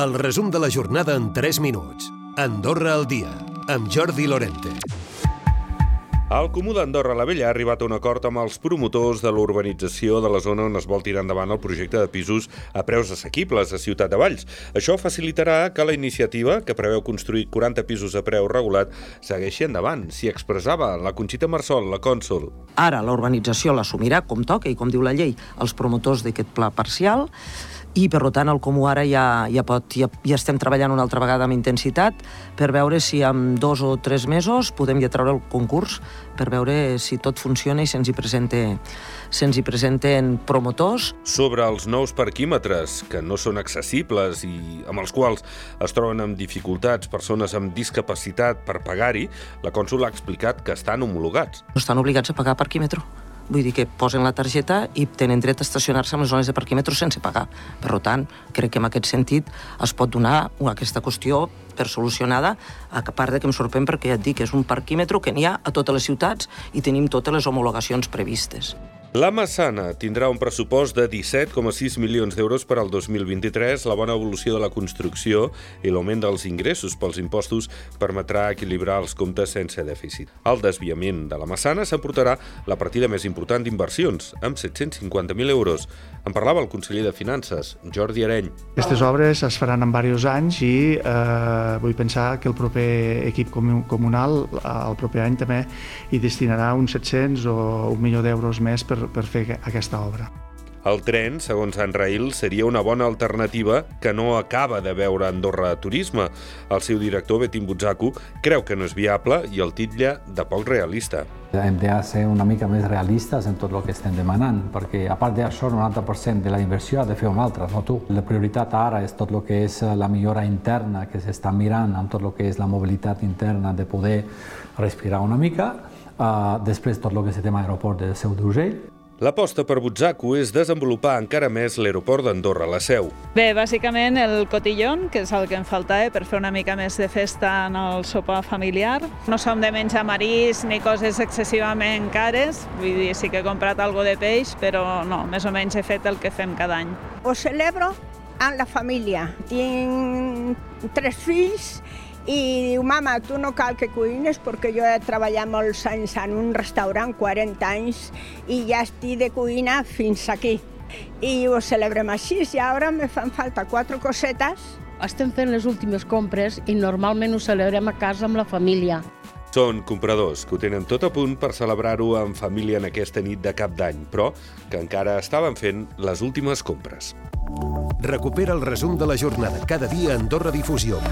El resum de la jornada en 3 minuts. Andorra al dia, amb Jordi Lorente. El Comú d'Andorra la Vella ha arribat a un acord amb els promotors de l'urbanització de la zona on es vol tirar endavant el projecte de pisos a preus assequibles a Ciutat de Valls. Això facilitarà que la iniciativa, que preveu construir 40 pisos a preu regulat, segueixi endavant. S'hi expressava la Conxita Marsol, la cònsul. Ara la urbanització l'assumirà com toca i com diu la llei els promotors d'aquest pla parcial i per tant el Comú ara ja, ja, pot, ja, ja estem treballant una altra vegada amb intensitat per veure si en dos o tres mesos podem ja treure el concurs per veure si tot funciona i se'ns hi, presente, se'ns hi presenten promotors. Sobre els nous parquímetres, que no són accessibles i amb els quals es troben amb dificultats persones amb discapacitat per pagar-hi, la cònsula ha explicat que estan homologats. No estan obligats a pagar parquímetre. Vull dir que posen la targeta i tenen dret a estacionar-se en les zones de parquímetre sense pagar. Per tant, crec que en aquest sentit es pot donar aquesta qüestió per solucionada, a part de que em sorprèn perquè ja et dic, és un parquímetre que n'hi ha a totes les ciutats i tenim totes les homologacions previstes. La Massana tindrà un pressupost de 17,6 milions d'euros per al 2023. La bona evolució de la construcció i l'augment dels ingressos pels impostos permetrà equilibrar els comptes sense dèficit. El desviament de la Massana s'emportarà la partida més important d'inversions, amb 750.000 euros. En parlava el conseller de Finances, Jordi Areny. Aquestes obres es faran en diversos anys i eh, vull pensar que el proper equip comunal, el proper any també, hi destinarà uns 700 o un milió d'euros més per per fer aquesta obra. El tren, segons en Rail, seria una bona alternativa que no acaba de veure Andorra Turisme. El seu director, Betim Butzaku, creu que no és viable i el titlla de poc realista. Hem de ser una mica més realistes en tot el que estem demanant, perquè a part d'això, el 90% de la inversió ha de fer una altra, no tu. La prioritat ara és tot el que és la millora interna que s'està mirant amb tot el que és la mobilitat interna de poder respirar una mica, Uh, després tot el que és el tema aeroport de Seu d'Urgell. L'aposta per Butzaco és desenvolupar encara més l'aeroport d'Andorra, la Seu. Bé, bàsicament el cotillon, que és el que em faltava per fer una mica més de festa en el sopar familiar. No som de menjar marís ni coses excessivament cares, vull dir, sí que he comprat algo de peix, però no, més o menys he fet el que fem cada any. Ho celebro amb la família. Tinc tres fills i diu, mama, tu no cal que cuines perquè jo he treballat molts anys en un restaurant, 40 anys, i ja estic de cuina fins aquí. I ho celebrem així, i ara me fan falta quatre cosetes. Estem fent les últimes compres i normalment ho celebrem a casa amb la família. Són compradors que ho tenen tot a punt per celebrar-ho en família en aquesta nit de cap d'any, però que encara estaven fent les últimes compres. Recupera el resum de la jornada cada dia a Andorra Difusió.